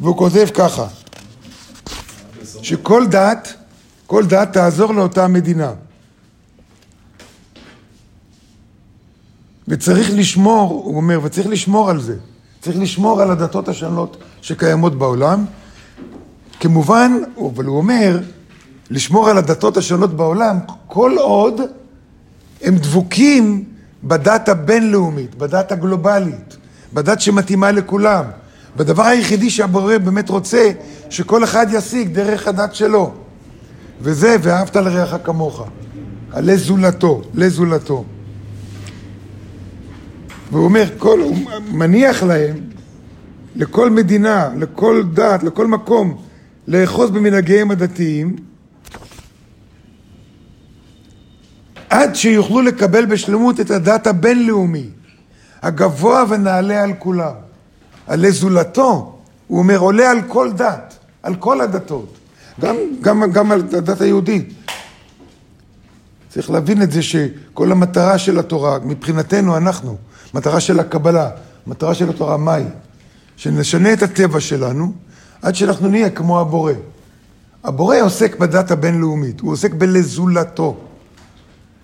והוא כותב ככה, שכל דת, כל דת תעזור לאותה מדינה. וצריך לשמור, הוא אומר, וצריך לשמור על זה. צריך לשמור על הדתות השונות שקיימות בעולם. כמובן, אבל הוא אומר, לשמור על הדתות השונות בעולם, כל עוד הם דבוקים בדת הבינלאומית, בדת הגלובלית, בדת שמתאימה לכולם. בדבר היחידי שהבורא באמת רוצה, שכל אחד ישיג דרך הדת שלו. וזה, ואהבת לרעך כמוך. לזולתו, לזולתו. והוא אומר, כל, הוא מניח להם, לכל מדינה, לכל דת, לכל מקום, לאחוז במנהגיהם הדתיים, עד שיוכלו לקבל בשלמות את הדת הבינלאומי, הגבוה ונעלה על כולם. על זולתו, הוא אומר, עולה על כל דת, על כל הדתות, גם, גם, גם על הדת היהודית. צריך להבין את זה שכל המטרה של התורה, מבחינתנו אנחנו, מטרה של הקבלה, מטרה של התורה, מהי? שנשנה את הטבע שלנו עד שאנחנו נהיה כמו הבורא. הבורא עוסק בדת הבינלאומית, הוא עוסק בלזולתו.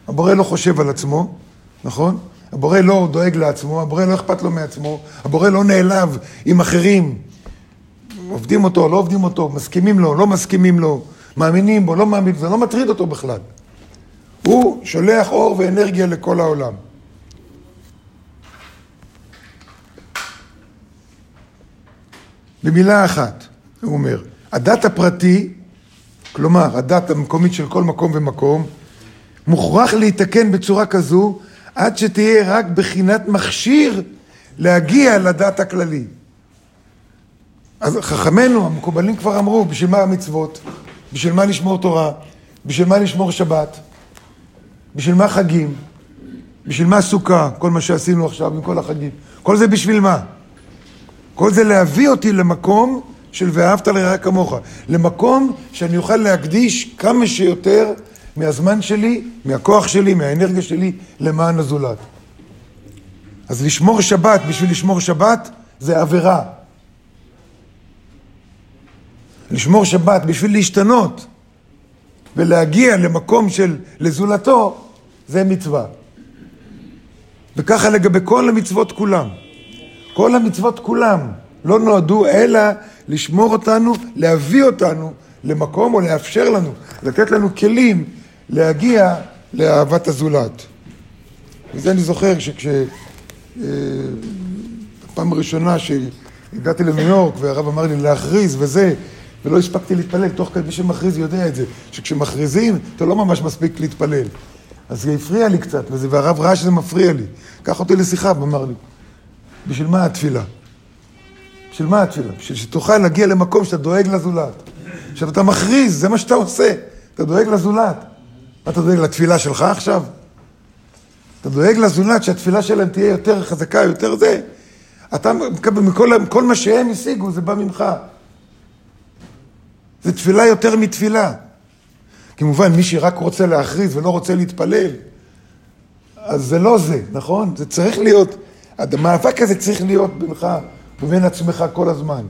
הבורא לא חושב על עצמו, נכון? הבורא לא דואג לעצמו, הבורא לא אכפת לו מעצמו, הבורא לא נעלב עם אחרים. עובדים אותו, לא עובדים אותו, מסכימים לו, לא מסכימים לו, מאמינים בו, לא מאמינים, זה לא מטריד אותו בכלל. הוא שולח אור ואנרגיה לכל העולם. במילה אחת, הוא אומר, הדת הפרטי, כלומר הדת המקומית של כל מקום ומקום, מוכרח להתקן בצורה כזו עד שתהיה רק בחינת מכשיר להגיע לדת הכללי. אז חכמינו המקובלים כבר אמרו, בשביל מה המצוות? בשביל מה לשמור תורה? בשביל מה לשמור שבת? בשביל מה חגים? בשביל מה סוכה? כל מה שעשינו עכשיו עם כל החגים. כל זה בשביל מה? כל זה להביא אותי למקום של ואהבת לרעך כמוך. למקום שאני אוכל להקדיש כמה שיותר מהזמן שלי, מהכוח שלי, מהאנרגיה שלי, למען הזולת. אז לשמור שבת בשביל לשמור שבת זה עבירה. לשמור שבת בשביל להשתנות ולהגיע למקום של לזולתו, זה מצווה. וככה לגבי כל המצוות כולם. כל המצוות כולם לא נועדו אלא לשמור אותנו, להביא אותנו למקום או לאפשר לנו, לתת לנו כלים להגיע לאהבת הזולת. וזה אני זוכר שכש... אה, פעם הראשונה שהגעתי לניו יורק והרב אמר לי להכריז וזה, ולא הספקתי להתפלל, תוך כדי מי שמכריז יודע את זה, שכשמכריזים אתה לא ממש מספיק להתפלל. אז זה הפריע לי קצת, וזה, והרב ראה שזה מפריע לי. קח אותי לשיחה ואמר לי, בשביל מה התפילה? בשביל מה התפילה? בשביל שתוכל להגיע למקום שאתה דואג לזולת. עכשיו אתה מכריז, זה מה שאתה עושה, אתה דואג לזולת. מה אתה דואג לתפילה שלך עכשיו? אתה דואג לזולת שהתפילה שלהם תהיה יותר חזקה, יותר זה. אתה מקבל מכל כל מה שהם השיגו, זה בא ממך. זה תפילה יותר מתפילה. כמובן, מי שרק רוצה להכריז ולא רוצה להתפלל, אז זה לא זה, נכון? זה צריך להיות, המאבק הזה צריך להיות בינך ובין עצמך כל הזמן.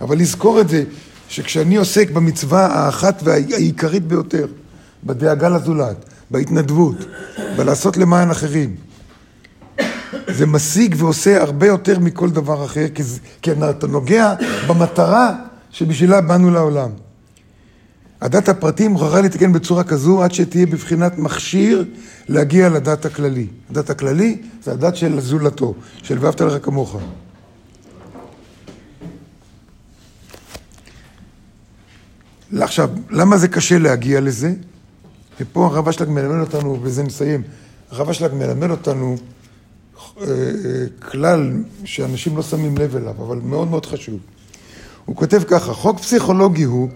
אבל לזכור את זה, שכשאני עוסק במצווה האחת והעיקרית ביותר, בדאגה לזולת, בהתנדבות, בלעשות למען אחרים. זה משיג ועושה הרבה יותר מכל דבר אחר, כי, אתה נוגע במטרה שבשבילה באנו לעולם. הדת הפרטי מוכרחה לתקן בצורה כזו עד שתהיה בבחינת מכשיר להגיע לדת הכללי. הדת הכללי זה הדת של זולתו, של ואהבת לך כמוך. עכשיו, למה זה קשה להגיע לזה? ופה הרב אשלג מלמד אותנו, ובזה נסיים, הרב אשלג מלמד אותנו אה, אה, כלל שאנשים לא שמים לב אליו, אבל מאוד מאוד חשוב. הוא כותב ככה, חוק פסיכולוגי הוא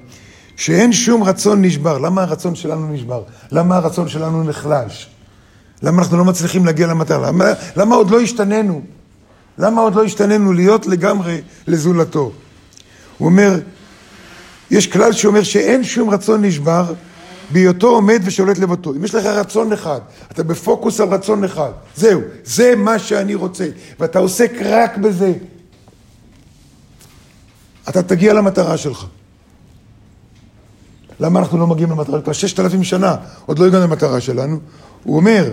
שאין שום רצון נשבר. למה הרצון שלנו נשבר? למה הרצון שלנו נחלש? למה אנחנו לא מצליחים להגיע למטרה? למה, למה עוד לא השתננו? למה עוד לא השתננו להיות לגמרי לזולתו? הוא אומר, יש כלל שאומר שאין שום רצון נשבר בהיותו עומד ושולט לבתו. אם יש לך רצון אחד, אתה בפוקוס על רצון אחד, זהו, זה מה שאני רוצה, ואתה עוסק רק בזה. אתה תגיע למטרה שלך. למה אנחנו לא מגיעים למטרה? כבר ששת אלפים שנה, עוד לא הגענו למטרה שלנו. הוא אומר,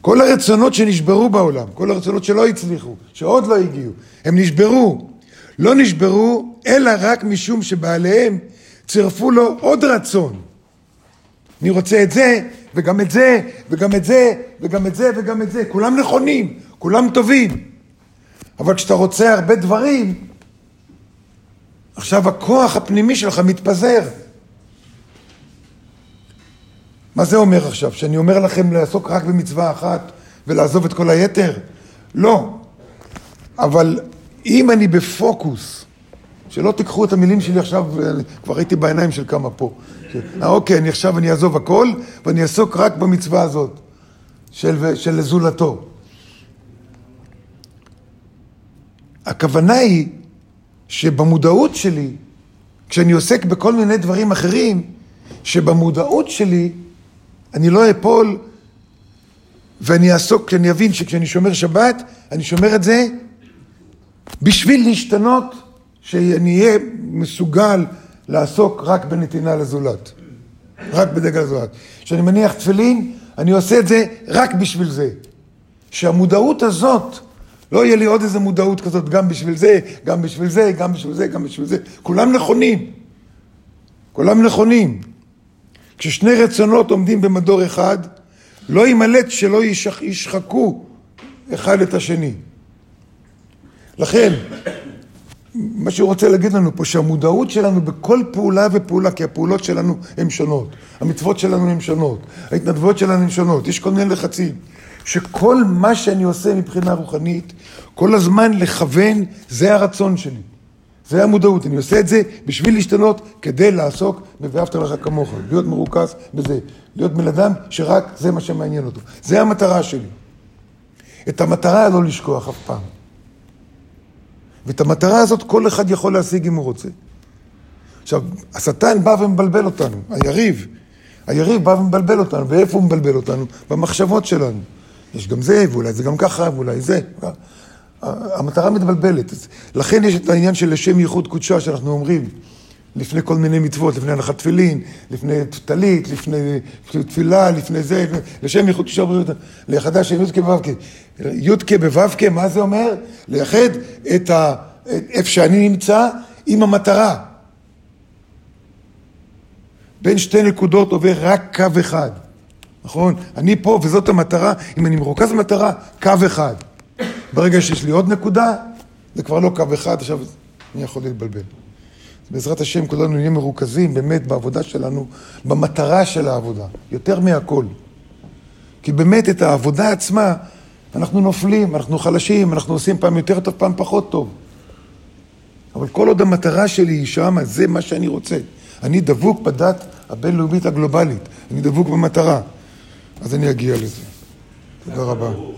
כל הרצונות שנשברו בעולם, כל הרצונות שלא הצליחו, שעוד לא הגיעו, הם נשברו. לא נשברו, אלא רק משום שבעליהם צירפו לו עוד רצון. אני רוצה את זה, וגם את זה, וגם את זה, וגם את זה, וגם את זה. כולם נכונים, כולם טובים. אבל כשאתה רוצה הרבה דברים, עכשיו הכוח הפנימי שלך מתפזר. מה זה אומר עכשיו? שאני אומר לכם לעסוק רק במצווה אחת ולעזוב את כל היתר? לא. אבל אם אני בפוקוס, שלא תיקחו את המילים שלי עכשיו, כבר הייתי בעיניים של כמה פה. ש... אה, אוקיי, אני עכשיו אני אעזוב הכל ואני אעסוק רק במצווה הזאת של, של זולתו. הכוונה היא שבמודעות שלי, כשאני עוסק בכל מיני דברים אחרים, שבמודעות שלי אני לא אפול ואני אעסוק, כשאני אבין שכשאני שומר שבת, אני שומר את זה בשביל להשתנות, שאני אהיה מסוגל לעסוק רק בנתינה לזולת. רק בדגל הזולת. כשאני מניח תפילין, אני עושה את זה רק בשביל זה. שהמודעות הזאת, לא יהיה לי עוד איזה מודעות כזאת, גם בשביל זה, גם בשביל זה, גם בשביל זה, גם בשביל זה. כולם נכונים. כולם נכונים. כששני רצונות עומדים במדור אחד, לא יימלט שלא ישח, ישחקו אחד את השני. לכן, מה שהוא רוצה להגיד לנו פה, שהמודעות שלנו בכל פעולה ופעולה, כי הפעולות שלנו הן שונות, המצוות שלנו הן שונות, ההתנדבויות שלנו הן שונות, יש כל מיני לחצים. שכל מה שאני עושה מבחינה רוחנית, כל הזמן לכוון, זה הרצון שלי. זה המודעות, אני עושה את זה בשביל להשתנות, כדי לעסוק ב"ואהבת לך כמוך", להיות מרוכז בזה, להיות בן אדם שרק זה מה שמעניין אותו. זה המטרה שלי. את המטרה לא לשכוח אף פעם. ואת המטרה הזאת כל אחד יכול להשיג אם הוא רוצה. עכשיו, השטן בא ומבלבל אותנו, היריב. היריב בא ומבלבל אותנו, ואיפה הוא מבלבל אותנו? במחשבות שלנו. יש גם זה, ואולי זה גם ככה, ואולי זה. המטרה מתבלבלת. לכן יש את העניין של לשם ייחוד קודשה שאנחנו אומרים. לפני כל מיני מצוות, לפני הנחת תפילין, לפני טלית, לפני תפילה, לפני זה, לשם ייחוד קודשה בריאות, ליחדה של יודקה בו"ק. יודקה בו"ק, מה זה אומר? לייחד את ה... איפה שאני נמצא עם המטרה. בין שתי נקודות עובר רק קו אחד, נכון? אני פה וזאת המטרה, אם אני מרוכז במטרה, קו אחד. ברגע שיש לי עוד נקודה, זה כבר לא קו אחד, עכשיו אני יכול להתבלבל. בעזרת השם כולנו נהיה מרוכזים באמת בעבודה שלנו, במטרה של העבודה, יותר מהכל. כי באמת את העבודה עצמה, אנחנו נופלים, אנחנו חלשים, אנחנו עושים פעם יותר טוב, פעם פחות טוב. אבל כל עוד המטרה שלי היא שמה, זה מה שאני רוצה. אני דבוק בדת הבינלאומית הגלובלית, אני דבוק במטרה. אז אני אגיע לזה. תודה רבה.